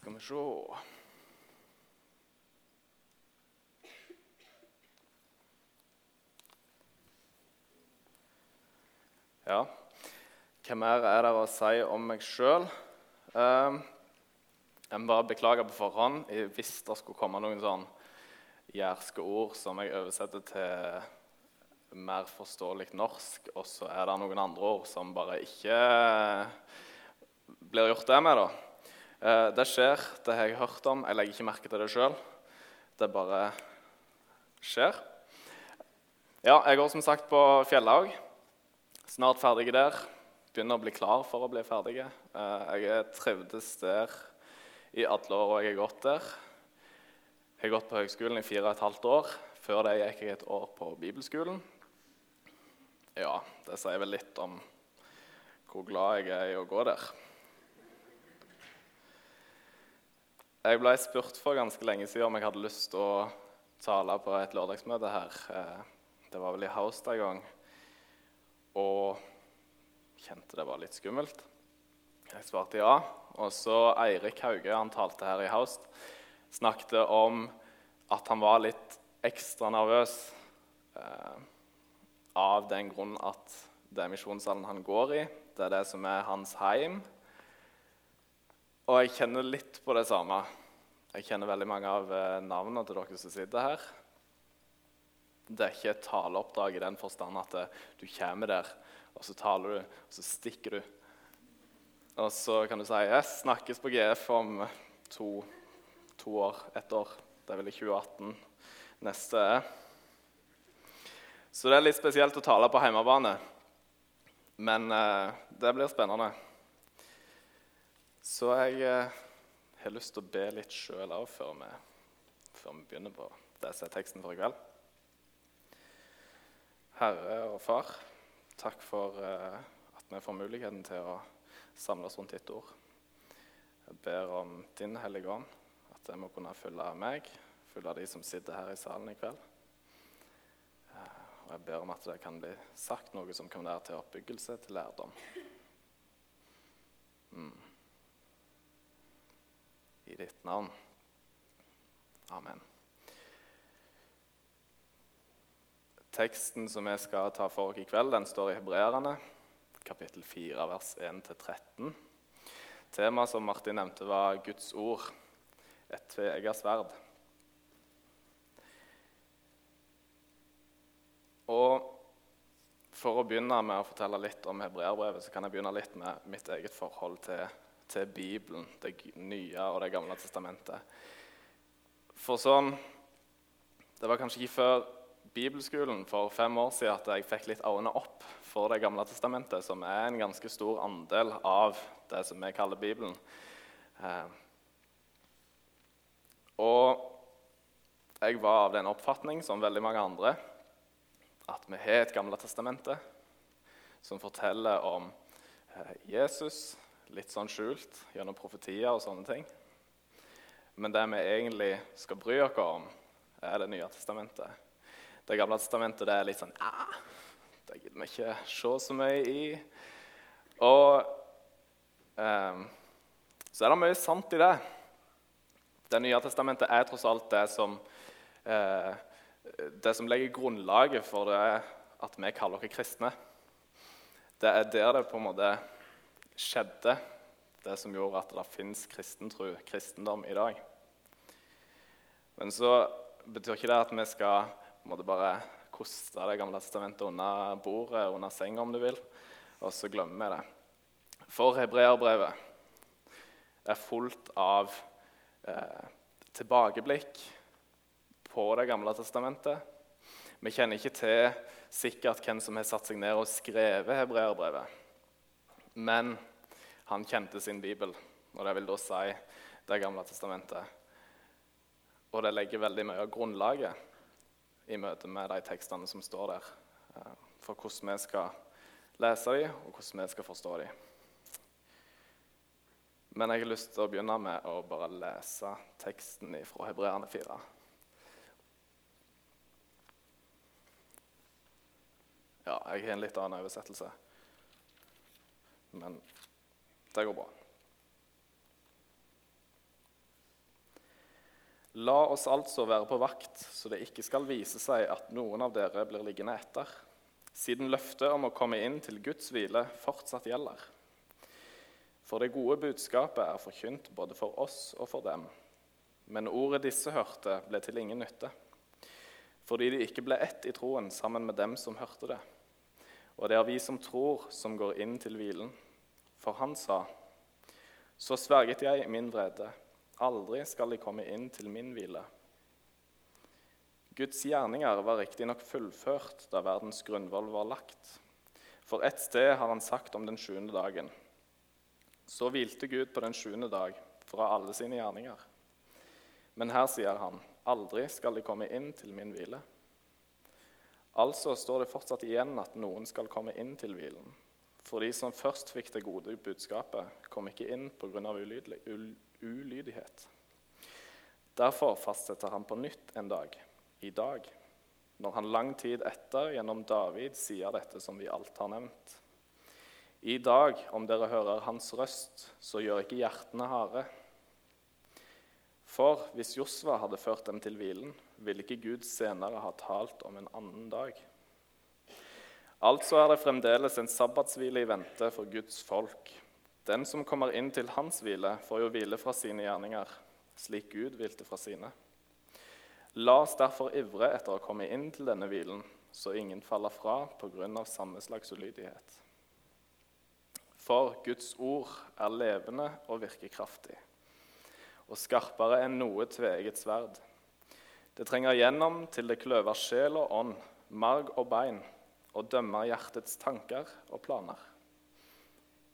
Skal vi se Ja, hva mer er det å si om meg sjøl? jeg må bare beklage på forhånd hvis det skulle komme noen sånn jærske ord som jeg oversetter til mer forståelig norsk, og så er det noen andre ord som bare ikke blir gjort det med. da. Eh, det skjer, det har jeg hørt om. Jeg legger ikke merke til det sjøl. Det bare skjer. Ja, jeg går som sagt på Fjellhaug. Snart ferdig der. Begynner å bli klar for å bli ferdig. Eh, jeg trivdes der i alle år jeg har gått der. Jeg har gått på høgskolen i fire og et halvt år. Før det gikk jeg et år på bibelskolen. Ja, det sier vel litt om hvor glad jeg er i å gå der. Jeg ble spurt for ganske lenge siden om jeg hadde lyst til å tale på et lørdagsmøte her. Eh, det var vel i Haust en gang. Og kjente det var litt skummelt. Jeg svarte ja. Og så Eirik Hauge, han talte her i Haust snakket om at han var litt ekstra nervøs eh, av den grunn at det er misjonssalen han går i. Det er det som er hans heim. Og jeg kjenner litt på det samme. Jeg kjenner veldig mange av eh, navnene til dere som sitter her. Det er ikke et taleoppdrag i den forstand at eh, du kommer der, og så taler du, og så stikker du. Og så kan du si yes, 'Snakkes på GF om to to år, ett år. Det er vel i 2018 neste er. Så det er litt spesielt å tale på hjemmebane. Men eh, det blir spennende. Så jeg eh, har lyst til å be litt sjøl òg før, før, vi begynner på det som er teksten for i kveld. Herre og Far, takk for eh, at vi får muligheten til å samles rundt ditt ord. Jeg ber om din Hellige Ånd at jeg må kunne følge meg, følge de som sitter her i salen i kveld. Eh, og jeg ber om at det kan bli sagt noe som kan være til oppbyggelse, til lærdom. Mm. Ditt navn. Amen. Teksten som vi skal ta for oss i kveld, den står i Hebreerne, kapittel 4, vers 1-13. Temaet som Martin nevnte, var Guds ord et tveegget sverd. Og For å begynne med å fortelle litt om hebreerbrevet, så kan jeg begynne litt med mitt eget forhold til, til Bibelen, det nye og det gamle testamentet. For sånn Det var kanskje ikke før bibelskolen for fem år siden at jeg fikk litt øynene opp for Det gamle testamentet, som er en ganske stor andel av det som vi kaller Bibelen. Eh, og jeg var av den oppfatning, som veldig mange andre, at vi har et Gamle testamentet som forteller om eh, Jesus litt sånn skjult gjennom profetier og sånne ting. Men det vi egentlig skal bry oss om, er Det nye testamentet. Det gamle testamentet det er litt sånn ja, Det gidder vi ikke se så mye i. Og eh, så er det mye sant i det. Det nye testamentet er tross alt det som, eh, det som legger grunnlaget for det at vi kaller oss kristne. Det er der det på en måte skjedde, det som gjorde at det fins kristentro, kristendom, i dag. Men så betyr ikke det at vi skal måtte bare koste Det gamle testamentet under bordet, under senga, om du vil, og så glemmer vi det. For hebreerbrevet er fullt av eh, tilbakeblikk på Det gamle testamentet. Vi kjenner ikke til sikkert hvem som har satt seg ned og skrevet hebreerbrevet. Men han kjente sin bibel, og det vil da si Det gamle testamentet. Og det legger veldig mye av grunnlaget i møte med de tekstene som står der, eh, for hvordan vi skal lese dem, og hvordan vi skal forstå dem. Men jeg har lyst til å begynne med å bare lese teksten fra Hebreerne 4. Ja, jeg har en litt annen oversettelse, men det går bra. La oss altså være på vakt, så det ikke skal vise seg at noen av dere blir liggende etter, siden løftet om å komme inn til Guds hvile fortsatt gjelder. For det gode budskapet er forkynt både for oss og for dem. Men ordet disse hørte, ble til ingen nytte, fordi de ikke ble ett i troen sammen med dem som hørte det. Og det er vi som tror, som går inn til hvilen. For han sa, så sverget jeg min vrede, aldri skal de komme inn til min hvile. Guds gjerninger var riktignok fullført da verdens grunnvoll var lagt. For ett sted har han sagt om den sjuende dagen. Så hvilte Gud på den sjuende dag fra alle sine gjerninger. Men her sier han, aldri skal de komme inn til min hvile. Altså står det fortsatt igjen at noen skal komme inn til hvilen. For de som først fikk det gode budskapet, kom ikke inn pga. ulydighet. Derfor fastsetter han på nytt en dag, i dag, når han lang tid etter gjennom David sier dette som vi alt har nevnt. I dag, om dere hører hans røst, så gjør ikke hjertene harde. For hvis Josva hadde ført dem til hvilen, ville ikke Gud senere ha talt om en annen dag. Altså er det fremdeles en sabbatshvile i vente for Guds folk. Den som kommer inn til hans hvile, får jo hvile fra sine gjerninger, slik Gud hvilte fra sine. La oss derfor ivre etter å komme inn til denne hvilen, så ingen faller fra pga. samme slags ulydighet. For Guds ord er levende og virkekraftig, og skarpere enn noe tveegget sverd det trenger gjennom til det kløver sjel og ånd, marg og bein, og dømmer hjertets tanker og planer.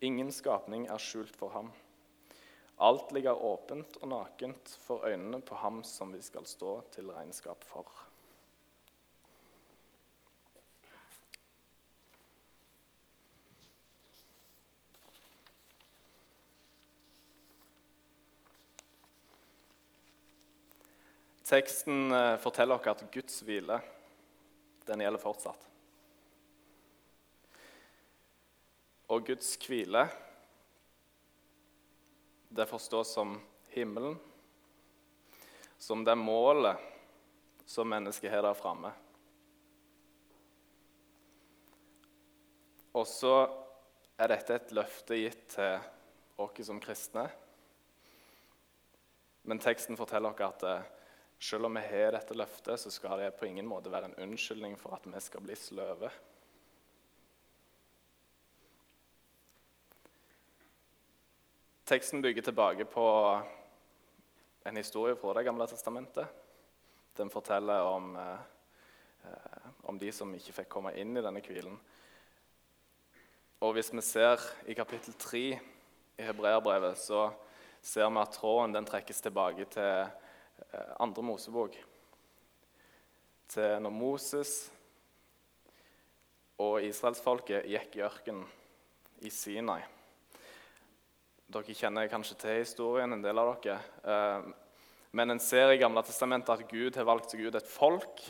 Ingen skapning er skjult for ham. Alt ligger åpent og nakent for øynene på ham som vi skal stå til regnskap for. Teksten eh, forteller oss at Guds hvile den gjelder fortsatt. Og Guds hvile det forstås som himmelen, som det målet som mennesket har der framme. Og så er dette et løfte gitt til oss som kristne. Men teksten forteller oss at eh, selv om vi har dette løftet, så skal det på ingen måte være en unnskyldning for at vi skal bli sløve. Teksten bygger tilbake på en historie fra Det gamle testamentet. Den forteller om, eh, om de som ikke fikk komme inn i denne hvilen. Og hvis vi ser i kapittel 3 i Hebreerbrevet, så ser vi at tråden den trekkes tilbake til Eh, andre Mosebok, til når Moses og israelsfolket gikk i ørkenen i Sinai. Dere kjenner kanskje til historien, en del av dere. Eh, men en ser i Gamle testamentet at Gud har valgt seg ut et folk.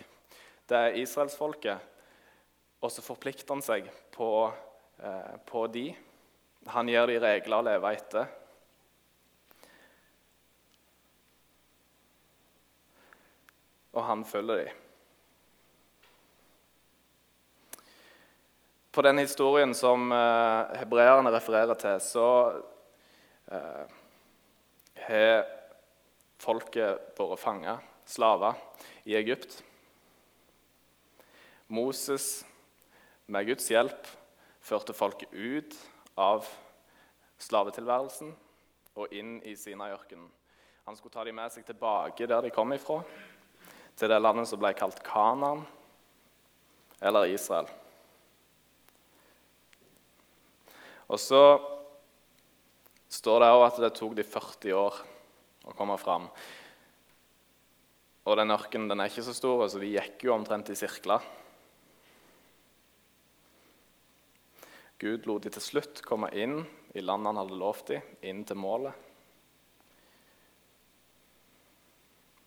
Det er israelsfolket. Og så forplikter han seg på, eh, på de. Han gir de regler å leve etter. og han følger dem. På den historien som eh, hebreerne refererer til, så har folket vært fanga, slaver, i Egypt. Moses, med Guds hjelp, førte folket ut av slavetilværelsen og inn i Sinai-ørkenen. Han skulle ta dem med seg tilbake der de kom ifra til det landet som ble kalt Kanan, eller Israel. Og så står det òg at det tok de 40 år å komme fram. Og den ørkenen den er ikke så stor, så de gikk jo omtrent i sirkler. Gud lot de til slutt komme inn i landet han hadde lovt dem, inn til målet.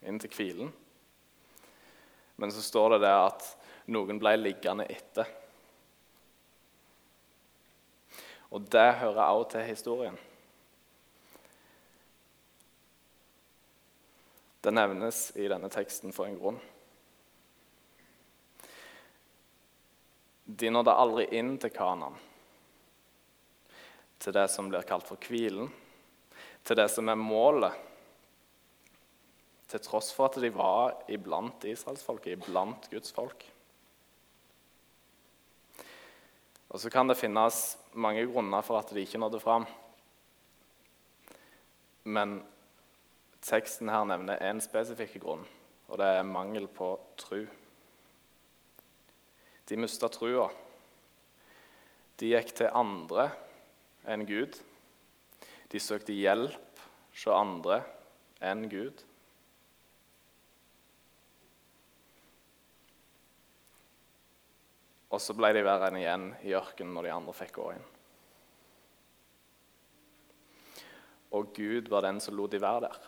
Inn til hvilen. Men så står det der at noen ble liggende etter. Og det hører også til historien. Det nevnes i denne teksten for en grunn. De nådde aldri inn til Kanan, til det som blir kalt for hvilen, til det som er målet. Til tross for at de var iblant israelsfolket, iblant Guds folk. Og Så kan det finnes mange grunner for at de ikke nådde fram. Men teksten her nevner én spesifikk grunn, og det er mangel på tru. De mista trua. De gikk til andre enn Gud. De søkte hjelp hos andre enn Gud. Og så ble de værende igjen i ørkenen når de andre fikk gå inn. Og Gud var den som lot de være der.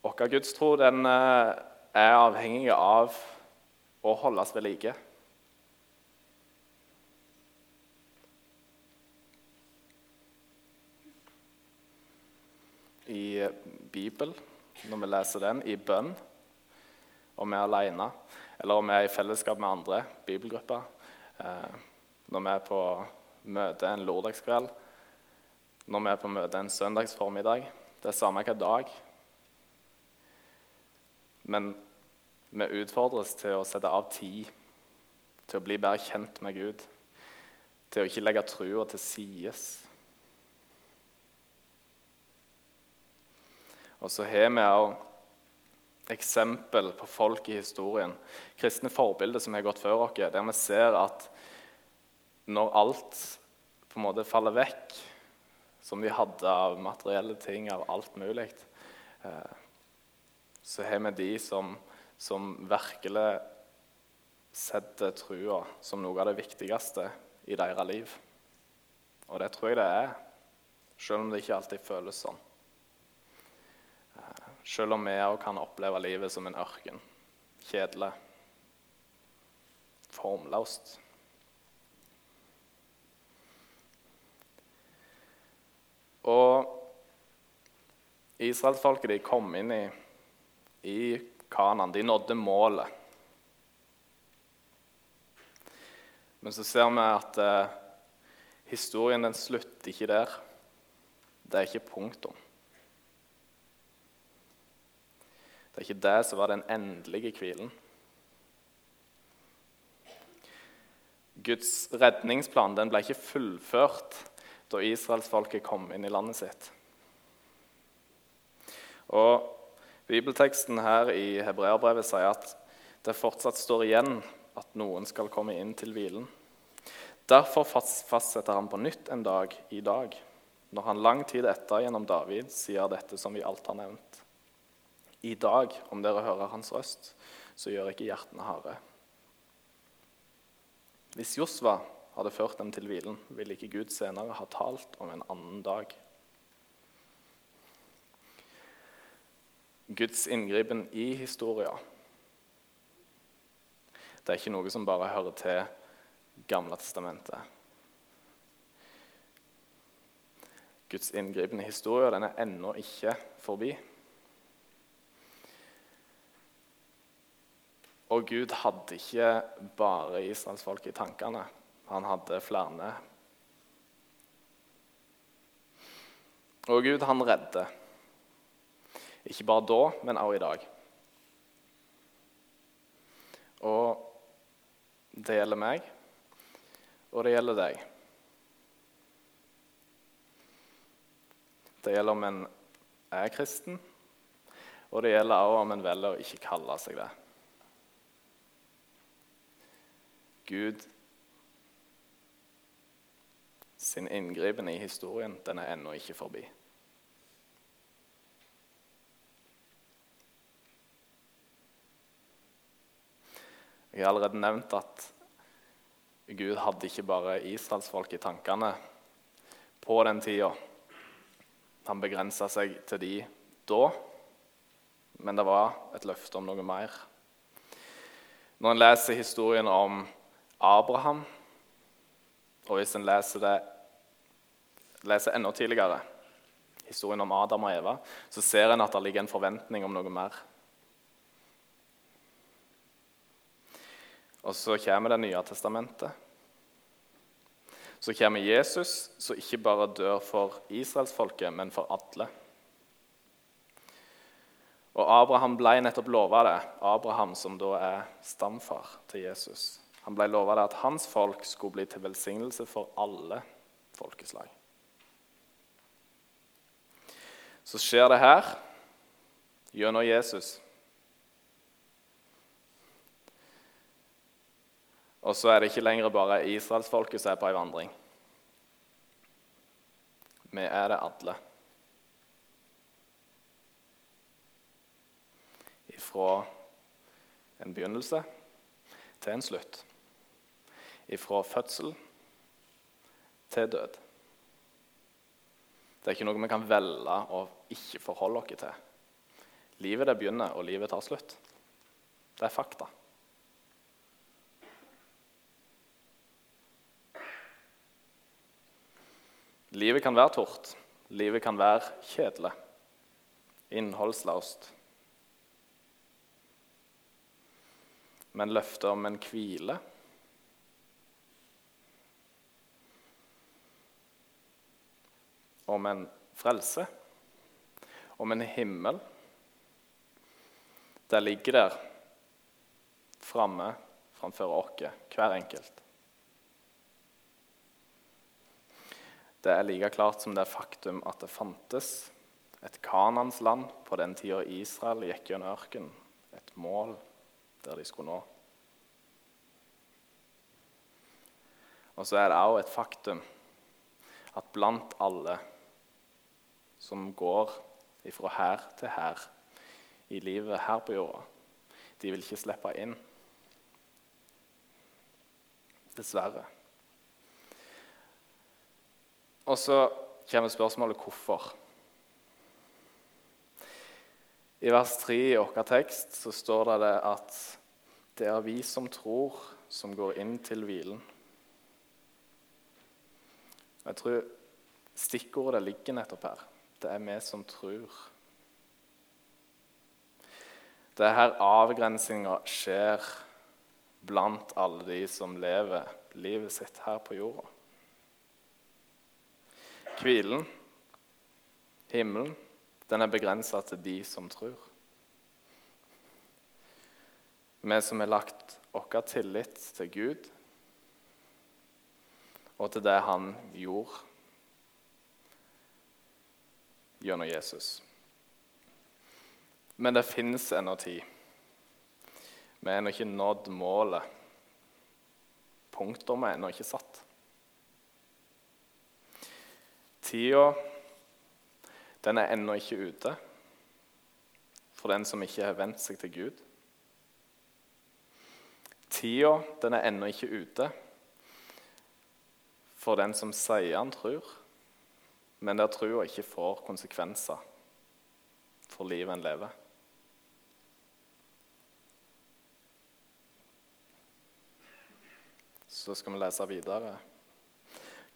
Vår gudstro den eh, er avhengig av å holdes ved like. I Bibelen, når vi leser den, i bønn, om vi er alene, eller om vi er i fellesskap med andre bibelgrupper, eh, når vi er på møte en lørdagskveld, når vi er på møte en søndagsformiddag Det er samme hvilken dag. Men vi utfordres til å sette av tid til å bli bedre kjent med Gud, til å ikke legge trua til sides. Og så har vi òg eksempel på folk i historien, kristne forbilder som har gått før oss, der vi ser at når alt på en måte faller vekk, som de hadde av materielle ting, av alt mulig, eh, så har vi de som, som virkelig setter trua som noe av det viktigste i deres liv. Og det tror jeg det er, selv om det ikke alltid føles sånn. Eh, selv om vi òg kan oppleve livet som en ørken. Kjedelig. Formløst. Og israelsfolket kom inn i i Kanan. De nådde målet. Men så ser vi at eh, historien den slutter ikke der. Det er ikke punktum. Det er ikke det som var den endelige hvilen. Guds redningsplan den ble ikke fullført da israelsfolket kom inn i landet sitt. Og Bibelteksten her i Hebreabrevet sier at det fortsatt står igjen at noen skal komme inn til hvilen. Derfor fastsetter han på nytt en dag i dag, når han lang tid etter gjennom David sier dette som vi alt har nevnt. I dag, om dere hører hans røst, så gjør ikke hjertene harde. Hvis Josva hadde ført dem til hvilen, ville ikke Gud senere ha talt om en annen dag. Guds inngripen i historia. Det er ikke noe som bare hører til Gamle testamentet. Guds inngripen i historia den er ennå ikke forbi. Og Gud hadde ikke bare israelsfolket i tankene. Han hadde flere. Og Gud, han redder. Ikke bare da, men også i dag. Og det gjelder meg, og det gjelder deg. Det gjelder om en er kristen, og det gjelder også om en velger å ikke kalle seg det. Gud sin inngripen i historien den er ennå ikke forbi. Jeg har allerede nevnt at Gud hadde ikke bare israelsfolk i tankene på den tida. Han begrensa seg til de da, men det var et løfte om noe mer. Når en leser historien om Abraham, og hvis en leser det leser enda tidligere, historien om Adam og Eva, så ser en at det ligger en forventning om noe mer. Og så kommer Det nye testamentet. Så kommer Jesus, som ikke bare dør for israelsfolket, men for alle. Og Abraham ble nettopp lova det, Abraham som da er stamfar til Jesus. Han ble lova at hans folk skulle bli til velsignelse for alle folkeslag. Så skjer det her gjennom Jesus. Og så er det ikke lenger bare israelsfolket som er på ei vandring. Vi er det alle. Fra en begynnelse til en slutt. Fra fødsel til død. Det er ikke noe vi kan velge å ikke forholde oss til. Livet det begynner, og livet tar slutt. Det er fakta. Livet kan være tort. Livet kan være kjedelig. Innholdsløst. Men løftet om en hvile Om en frelse, om en himmel Det ligger der framme framfor oss, hver enkelt. Det er like klart som det faktum at det fantes et Kanans land på den tida Israel gikk gjennom ørkenen, et mål der de skulle nå. Og så er det òg et faktum at blant alle som går ifra her til her i livet her på jorda, de vil ikke slippe inn. Dessverre. Og så kommer spørsmålet hvorfor. I vers 3 i vår tekst så står det, at det er vi som tror, som går inn til hvilen. Jeg tror stikkordet ligger nettopp her. Det er vi som tror. Det er her avgrensinga skjer blant alle de som lever livet sitt her på jorda. Hvilen, himmelen, den er begrensa til de som tror. Vi som har lagt vår tillit til Gud og til det han gjorde gjennom Jesus. Men det fins ennå tid. Vi har ennå ikke nådd målet. Punktet er ennå ikke satt. Tida, den er ennå ikke ute for den som ikke har vent seg til Gud. Tida, den er ennå ikke ute for den som sier han tror, men der trua ikke får konsekvenser for livet en lever. Så skal vi lese videre.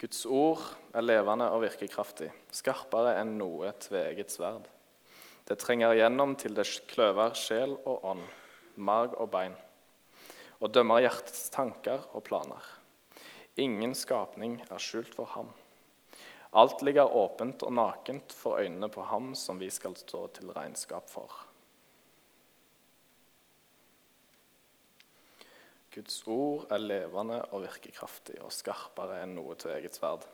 Guds ord er levende og virkekraftig, skarpere enn noe tveegget sverd. Det trenger igjennom til det kløver sjel og ånd, marg og bein, og dømmer hjertets tanker og planer. Ingen skapning er skjult for ham. Alt ligger åpent og nakent for øynene på ham som vi skal stå til regnskap for. Guds ord er levende og virkekraftig og skarpere enn noe til eget sverd.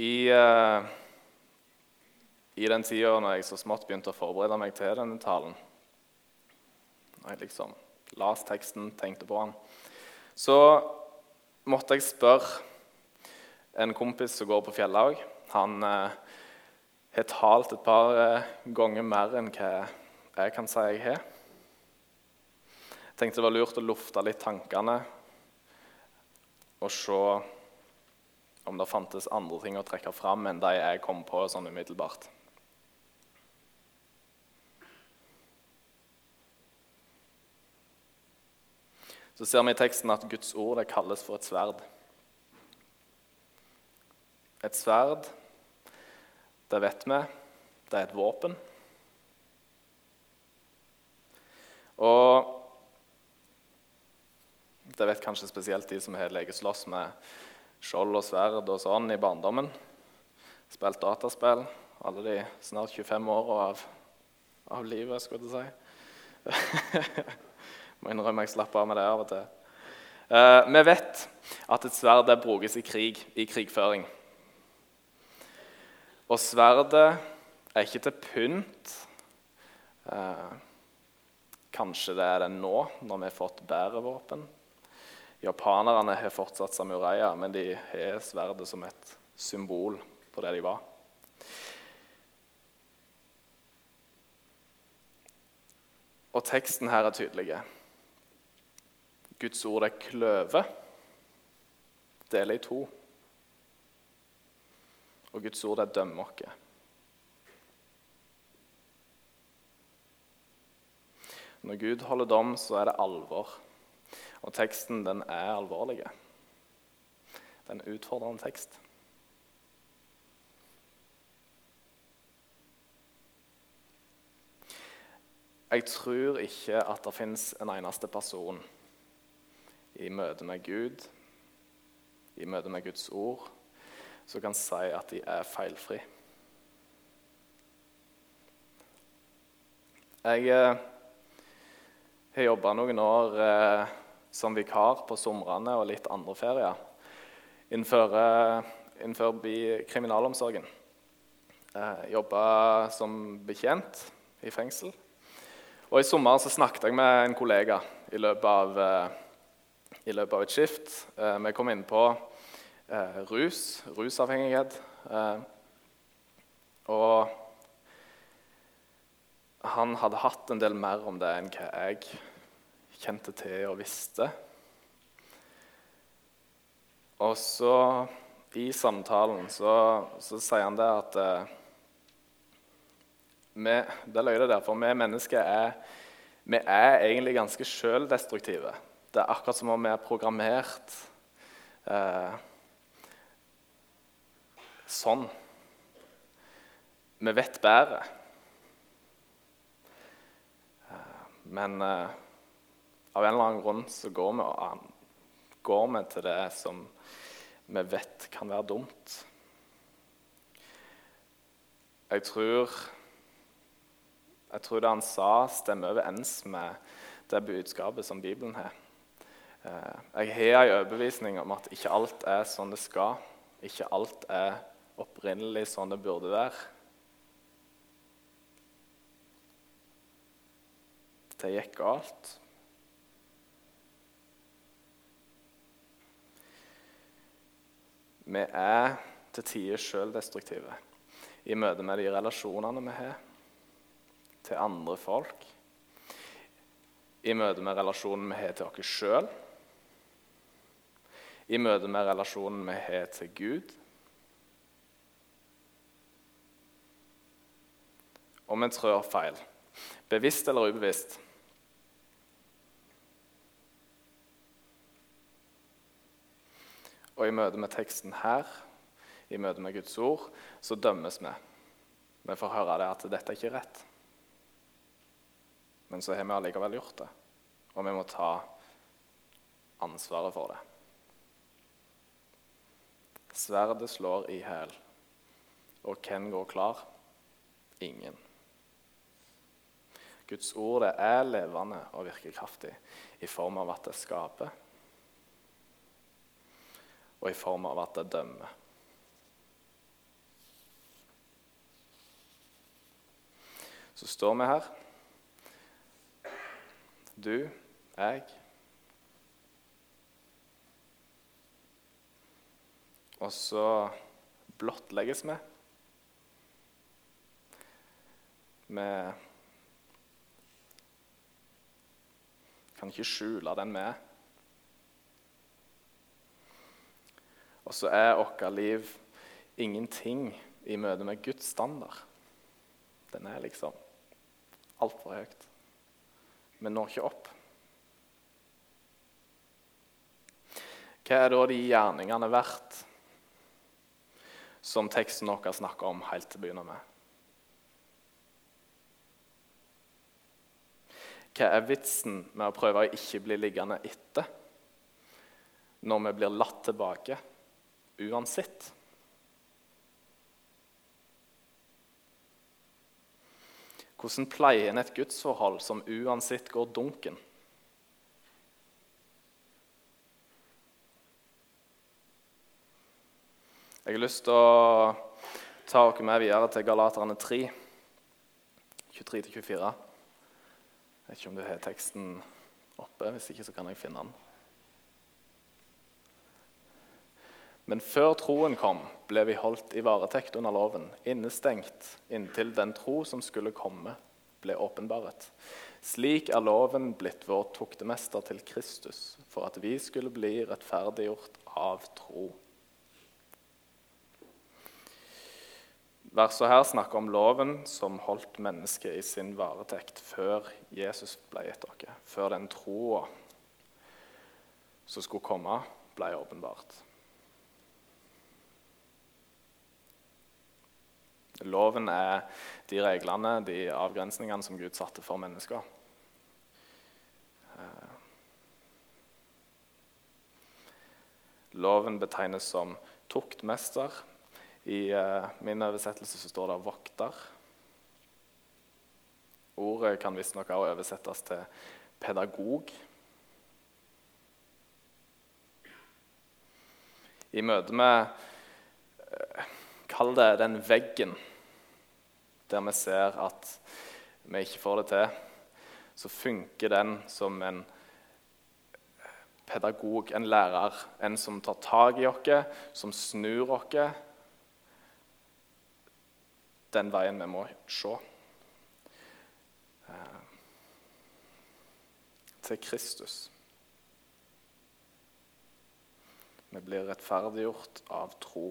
I, uh, I den tida når jeg så smått begynte å forberede meg til denne talen, jeg liksom las teksten, tenkte på den, så måtte jeg spørre en kompis som går på Fjellhaug. Han uh, har talt et par uh, ganger mer enn hva jeg kan si jeg har tenkte det var lurt å lufte litt tankene og se om det fantes andre ting å trekke fram enn de jeg kom på sånn umiddelbart. Så ser vi i teksten at Guds ord det kalles for et sverd. Et sverd, det vet vi, det er et våpen. Og det vet kanskje spesielt de som har legeslåss med skjold og sverd og sånn i barndommen. Spilt dataspill alle de snart 25 åra av, av, livet, skulle jeg si. Må innrømme jeg slapper av med det av og til. Eh, vi vet at et sverd brukes i krig, i krigføring. Og sverdet er ikke til pynt. Eh, kanskje det er det nå, når vi har fått bedre våpen. Japanerne har fortsatt samuraier, men de har sverdet som et symbol på det de var. Og teksten her er tydelig. Guds ord er kløve, deler i to. Og Guds ord er dømme oss. Når Gud holder dom, så er det alvor. Og teksten den er alvorlig. Det er en utfordrende tekst. Jeg tror ikke at det fins en eneste person i møte med Gud, i møte med Guds ord, som kan si at de er feilfri. Jeg eh, har jobba noen år eh, som vikar på somrene og litt andre ferier innenfor, kriminalomsorgen. Eh, jobba som betjent i fengsel. Og I sommer så snakket jeg med en kollega i løpet av, eh, i løpet av et skift. Eh, vi kom inn på eh, rus, rusavhengighet. Eh, og han hadde hatt en del mer om det enn hva jeg kjente til og visste. Og så, i samtalen, så, så sier han det at eh, vi, Det løy det der, for vi mennesker er, vi er egentlig ganske sjøldestruktive. Det er akkurat som om vi er programmert eh, sånn. Vi vet bedre. Men eh, av en eller annen grunn så går vi, går vi til det som vi vet kan være dumt. Jeg tror, jeg tror det han sa, stemmer overens med det budskapet som Bibelen har. Eh, jeg har en overbevisning om at ikke alt er sånn det skal. Ikke alt er opprinnelig sånn det burde være. Det gikk galt. Vi er til tider sjøldestruktive i møte med de relasjonene vi har til andre folk, i møte med relasjonen vi har til oss sjøl, i møte med relasjonen vi har til Gud. Og vi trør feil, bevisst eller ubevisst. Og i møte med teksten her, i møte med Guds ord, så dømmes vi. Vi får høre det at dette er ikke rett. Men så har vi allikevel gjort det, og vi må ta ansvaret for det. Sverdet slår i hæl, og hvem går klar? Ingen. Guds ord er levende og virker kraftig i form av at det skaper og i form av at det dømmer. Så står vi her, du, jeg Og så blottlegges vi. Vi kan ikke skjule den vi er. Og så er vårt liv ingenting i møte med Guds standard. Den er liksom altfor høyt. Vi når ikke opp. Hva er da de gjerningene verdt som teksten vår snakker om helt til å begynne med. Hva er vitsen med å prøve å ikke bli liggende etter når vi blir latt tilbake uansett? Hvordan pleier en et gudsforhold som uansett går dunken? Jeg har lyst til å ta dere med videre til Galaterne 3, 23-24. Jeg vet ikke om du har teksten oppe. Hvis ikke, så kan jeg finne den. Men før troen kom, ble vi holdt i varetekt under loven, innestengt inntil den tro som skulle komme, ble åpenbaret. Slik er loven blitt vår tuktemester til Kristus, for at vi skulle bli rettferdiggjort av tro. Verset her snakker om loven som holdt mennesket i sin varetekt før Jesus ble gitt dere. Før den troa som skulle komme, ble åpenbart. Loven er de reglene, de avgrensningene som Gud satte for mennesker. Eh, loven betegnes som tuktmester, i uh, min oversettelse så står det 'vokter'. Ordet kan visstnok også oversettes til 'pedagog'. I møte med Kall det den veggen der vi ser at vi ikke får det til, så funker den som en pedagog, en lærer, en som tar tak i oss, som snur oss den veien vi må se. Eh, til Kristus. Vi blir rettferdiggjort av tro.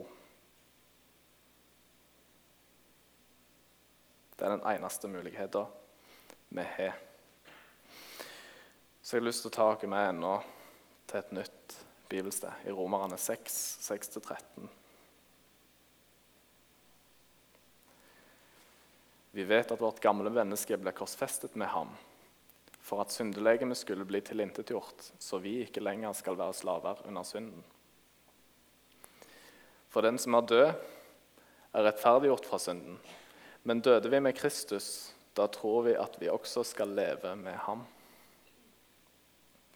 Det er den eneste muligheten vi har. Så jeg har lyst til å ta dere med ennå til et nytt bibelsted, i Romerne 6, 6-13. Vi vet at vårt gamle menneske ble korsfestet med ham for at syndelegemet skulle bli tilintetgjort, så vi ikke lenger skal være slaver under synden. For den som er død, er rettferdiggjort fra synden. Men døde vi med Kristus, da tror vi at vi også skal leve med ham.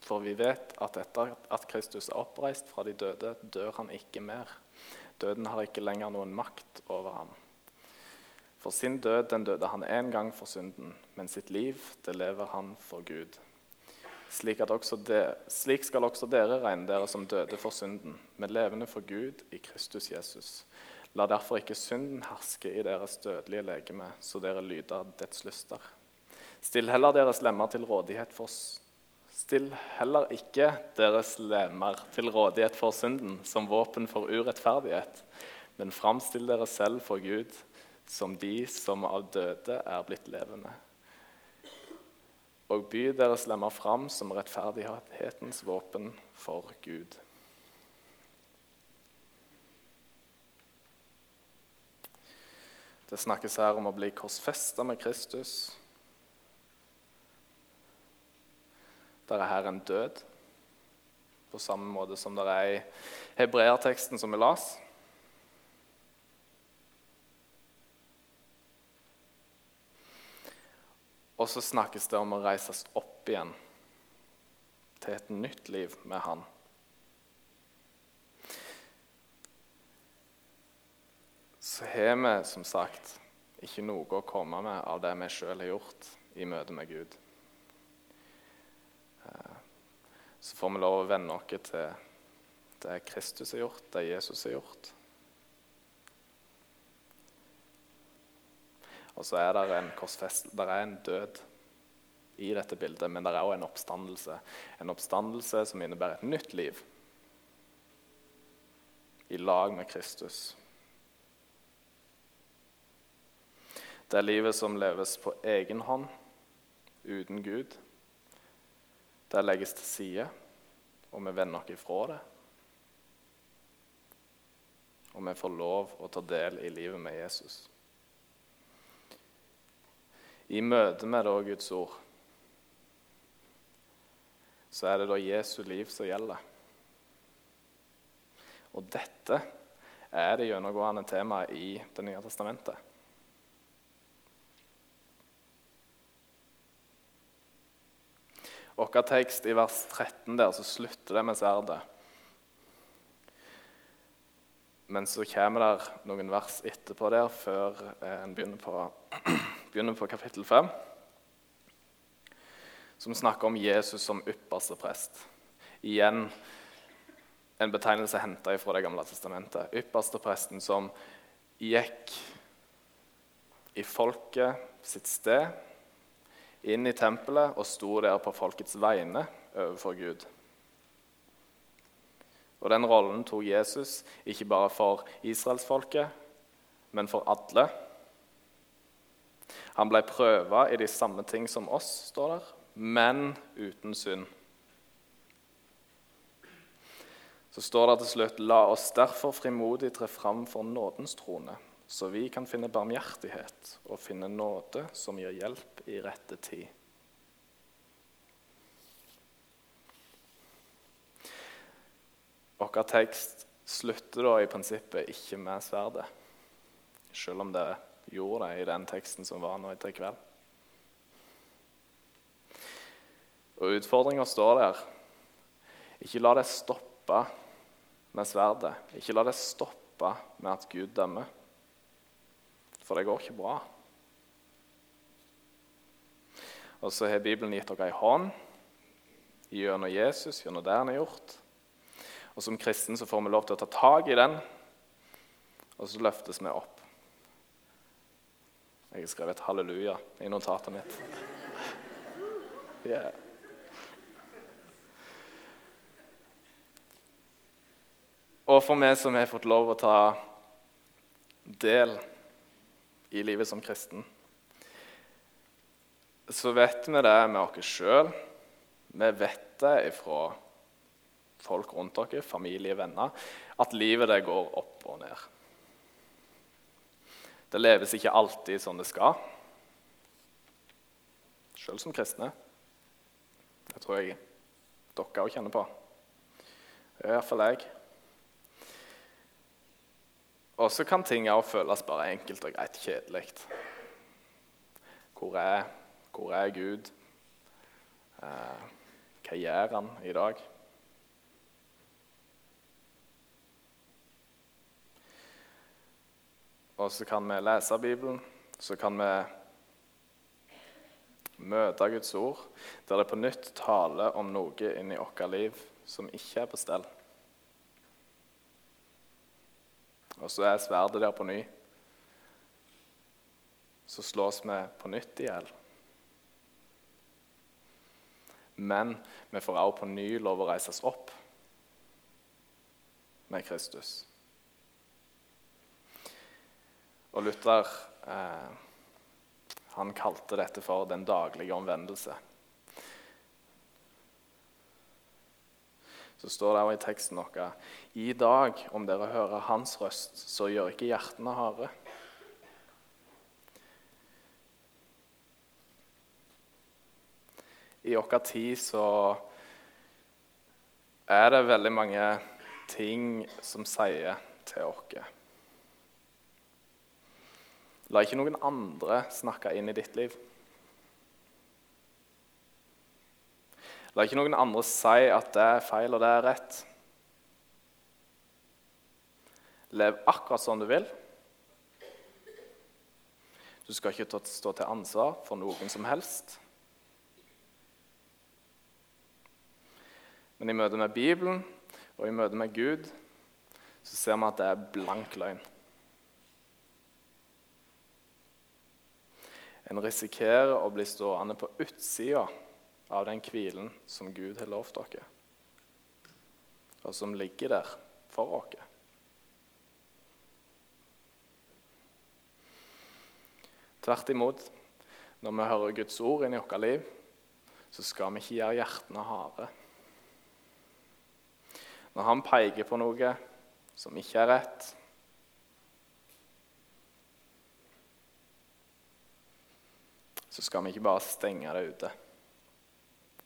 For vi vet at etter at Kristus er oppreist fra de døde, dør han ikke mer. Døden har ikke lenger noen makt over ham. For sin død den døde han én gang for synden, men sitt liv det lever han for Gud. Slik, de, slik, skal også dere regne dere som døde for synden, men levende for Gud i Kristus Jesus. La derfor ikke synden herske i deres dødelige legeme, så dere lyder dets lyster. Still heller deres lemmer til rådighet for Still heller ikke deres lemmer til rådighet for synden som våpen for urettferdighet, men framstill dere selv for Gud som de som av døde er blitt levende. Og by deres lemmer fram som rettferdighetens våpen for Gud. Det snakkes her om å bli korsfesta med Kristus. Det er her en død, på samme måte som det er i hebreerteksten som vi las. Og så snakkes det om å reises opp igjen til et nytt liv med Han. Så har vi som sagt ikke noe å komme med av det vi sjøl har gjort i møte med Gud. Eh, så får vi lov å vende oss til det Kristus har gjort, det Jesus har gjort. Og så er det en korsfest, det er en død i dette bildet, men det er òg en oppstandelse. En oppstandelse som innebærer et nytt liv i lag med Kristus. Det er livet som leves på egen hånd, uten Gud. Det legges til side, og vi vender oss ifra det. og vi får lov å ta del i livet med Jesus. I møte med da Guds ord så er det da Jesu liv som gjelder. Og dette er det gjennomgående temaet i Det nye testamentet. Vår tekst i vers 13 der, så slutter det med sverdet. Men så kommer det noen vers etterpå der, før eh, en begynner på, begynner på kapittel 5, som snakker om Jesus som ypperste prest. Igjen en betegnelse henta fra Det gamle testamentet. Ypperste presten som gikk i folket sitt sted, inn i tempelet og sto der på folkets vegne overfor Gud. Og Den rollen tok Jesus ikke bare for israelsfolket, men for alle. Han ble prøva i de samme ting som oss, står der, men uten synd. Så står det til slutt La oss derfor frimodig tre fram for nådens trone, så vi kan finne barmhjertighet og finne nåde som gir hjelp i rette tid. Vår tekst slutter da i prinsippet ikke med sverdet, selv om det gjorde det i den teksten som var nå etter kveld. Og utfordringa står der. Ikke la det stoppe med sverdet. Ikke la det stoppe med at Gud dømmer, for det går ikke bra. Og så har Bibelen gitt dere ei hånd gjennom Jesus, gjennom det han har gjort. Og som kristen så får vi lov til å ta tak i den, og så løftes vi opp. Jeg har skrevet 'halleluja' i notatet mitt. Yeah. Og for meg som har fått lov å ta del i livet som kristen, så vet vi det med oss sjøl. Vi vet det ifra folk rundt dere, familie, venner, at livet det går opp og ned. Det leves ikke alltid som det skal, sjøl som kristne. Det tror jeg dere òg kjenner på. Iallfall jeg. Og så kan ting òg føles bare enkelt og greit kjedelig. Hvor er, hvor er Gud? Eh, hva gjør han i dag? Og så kan vi lese Bibelen, så kan vi møte Guds ord, der det på nytt taler om noe inni vårt liv som ikke er på stell. Og så er sverdet der på ny. Så slås vi på nytt i hjel. Men vi får også på ny lov å reises opp med Kristus. Og Luther eh, han kalte dette for den daglige omvendelse. Så står det også i teksten noe I dag, om dere hører Hans røst, så gjør ikke hjertene harde. I vår tid så er det veldig mange ting som sier til oss La ikke noen andre snakke inn i ditt liv. La ikke noen andre si at det er feil og det er rett. Lev akkurat som du vil. Du skal ikke stå til ansvar for noen som helst. Men i møte med Bibelen og i møte med Gud så ser vi at det er blank løgn. En risikerer å bli stående på utsida av den hvilen som Gud har lovt dere, og som ligger der for dere. Tvert imot, når vi hører Guds ord inn i vårt liv, så skal vi ikke gjøre hjertene harde. Når han peker på noe som ikke er rett Så skal vi ikke bare stenge det ute.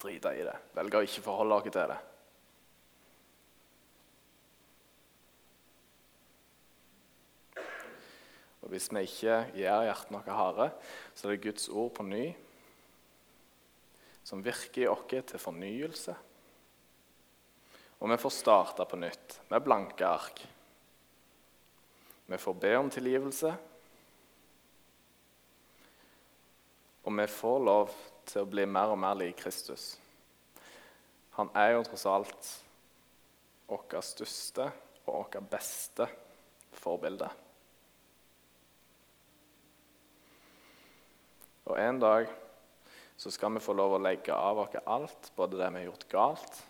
Drite i det. Velge å ikke forholde oss til det. Og Hvis vi ikke gjør hjertet noe harde, så er det Guds ord på ny som virker i oss til fornyelse. Og vi får starte på nytt med blanke ark. Vi får be om tilgivelse. Og vi får lov til å bli mer og mer lik Kristus. Han er jo tross alt vårt største og vårt beste forbilde. Og en dag så skal vi få lov å legge av oss alt, både det vi har gjort galt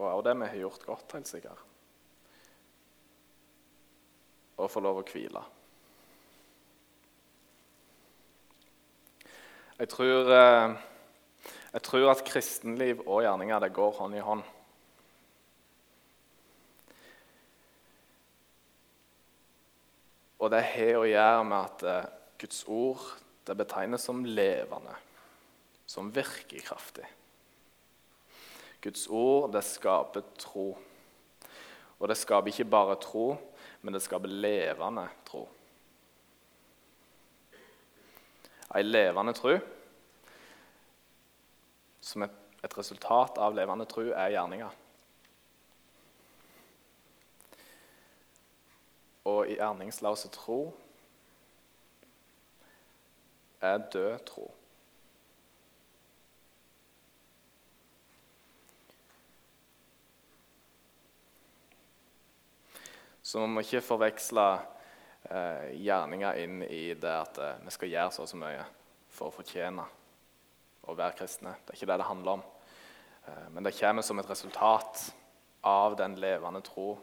Og også det vi har gjort godt, helt sikkert. Og få lov å hvile. Jeg tror, eh, jeg tror at kristenliv og gjerninger det går hånd i hånd. Og det har å gjøre med at eh, Guds ord det betegnes som levende, som virker kraftig. Guds ord det skaper tro. Og det skaper ikke bare tro, men det skaper levende tro. Ei levende tro, som et, et resultat av levende tro, er gjerninger. og i gjerningsløse tro er død tro. Så vi må ikke forveksle eh, gjerninger inn i det at eh, vi skal gjøre så og så mye for å fortjene å være kristne. Det er ikke det det handler om. Eh, men det kommer som et resultat av den levende tro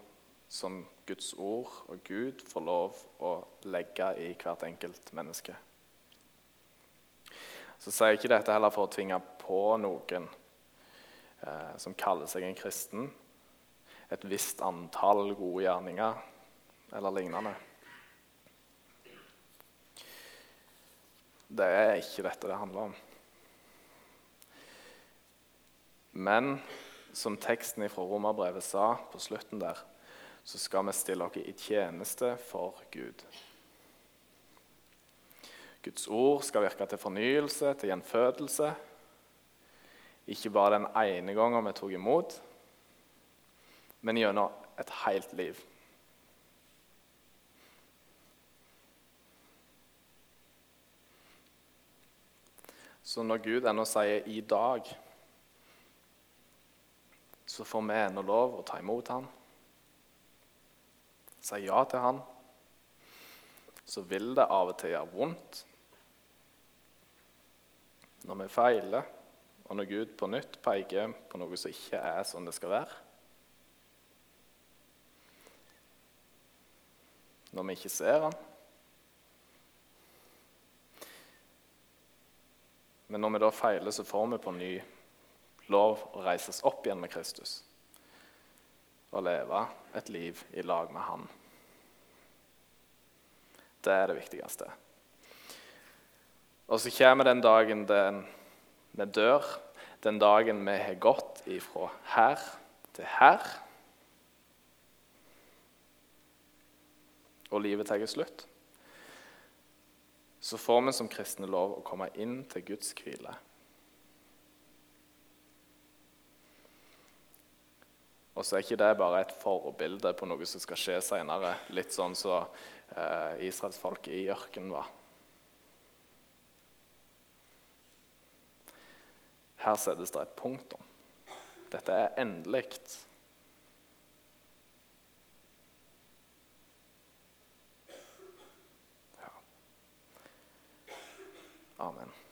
som Guds ord og Gud får lov å legge i hvert enkelt menneske. Så sier jeg ikke dette heller for å tvinge på noen eh, som kaller seg en kristen, et visst antall gode gjerninger eller lignende. Det er ikke dette det handler om. Men som teksten fra Romerbrevet sa på slutten der, så skal vi stille oss i tjeneste for Gud. Guds ord skal virke til fornyelse, til gjenfødelse. Ikke bare den ene gangen vi tok imot, men gjennom et helt liv. Så når Gud ennå sier 'i dag', så får vi ennå lov å ta imot ham sier ja til han, så vil det av og til gjøre vondt. Når vi feiler, og når Gud på nytt peker på noe som ikke er sånn det skal være. Når vi ikke ser han. Men når vi da feiler, så får vi på ny lov å reises opp igjen med Kristus og leve et liv i lag med Han. Det er det viktigste. Og så kommer den dagen den vi dør, den dagen vi har gått ifra her til her. Og livet tar slutt. Så får vi som kristne lov å komme inn til Guds hvile. Og så er ikke det bare et forbilde på noe som skal skje senere, litt sånn som så, eh, israelsfolket i ørkenen var. Her settes det et punktum. Dette er endelig. Amen.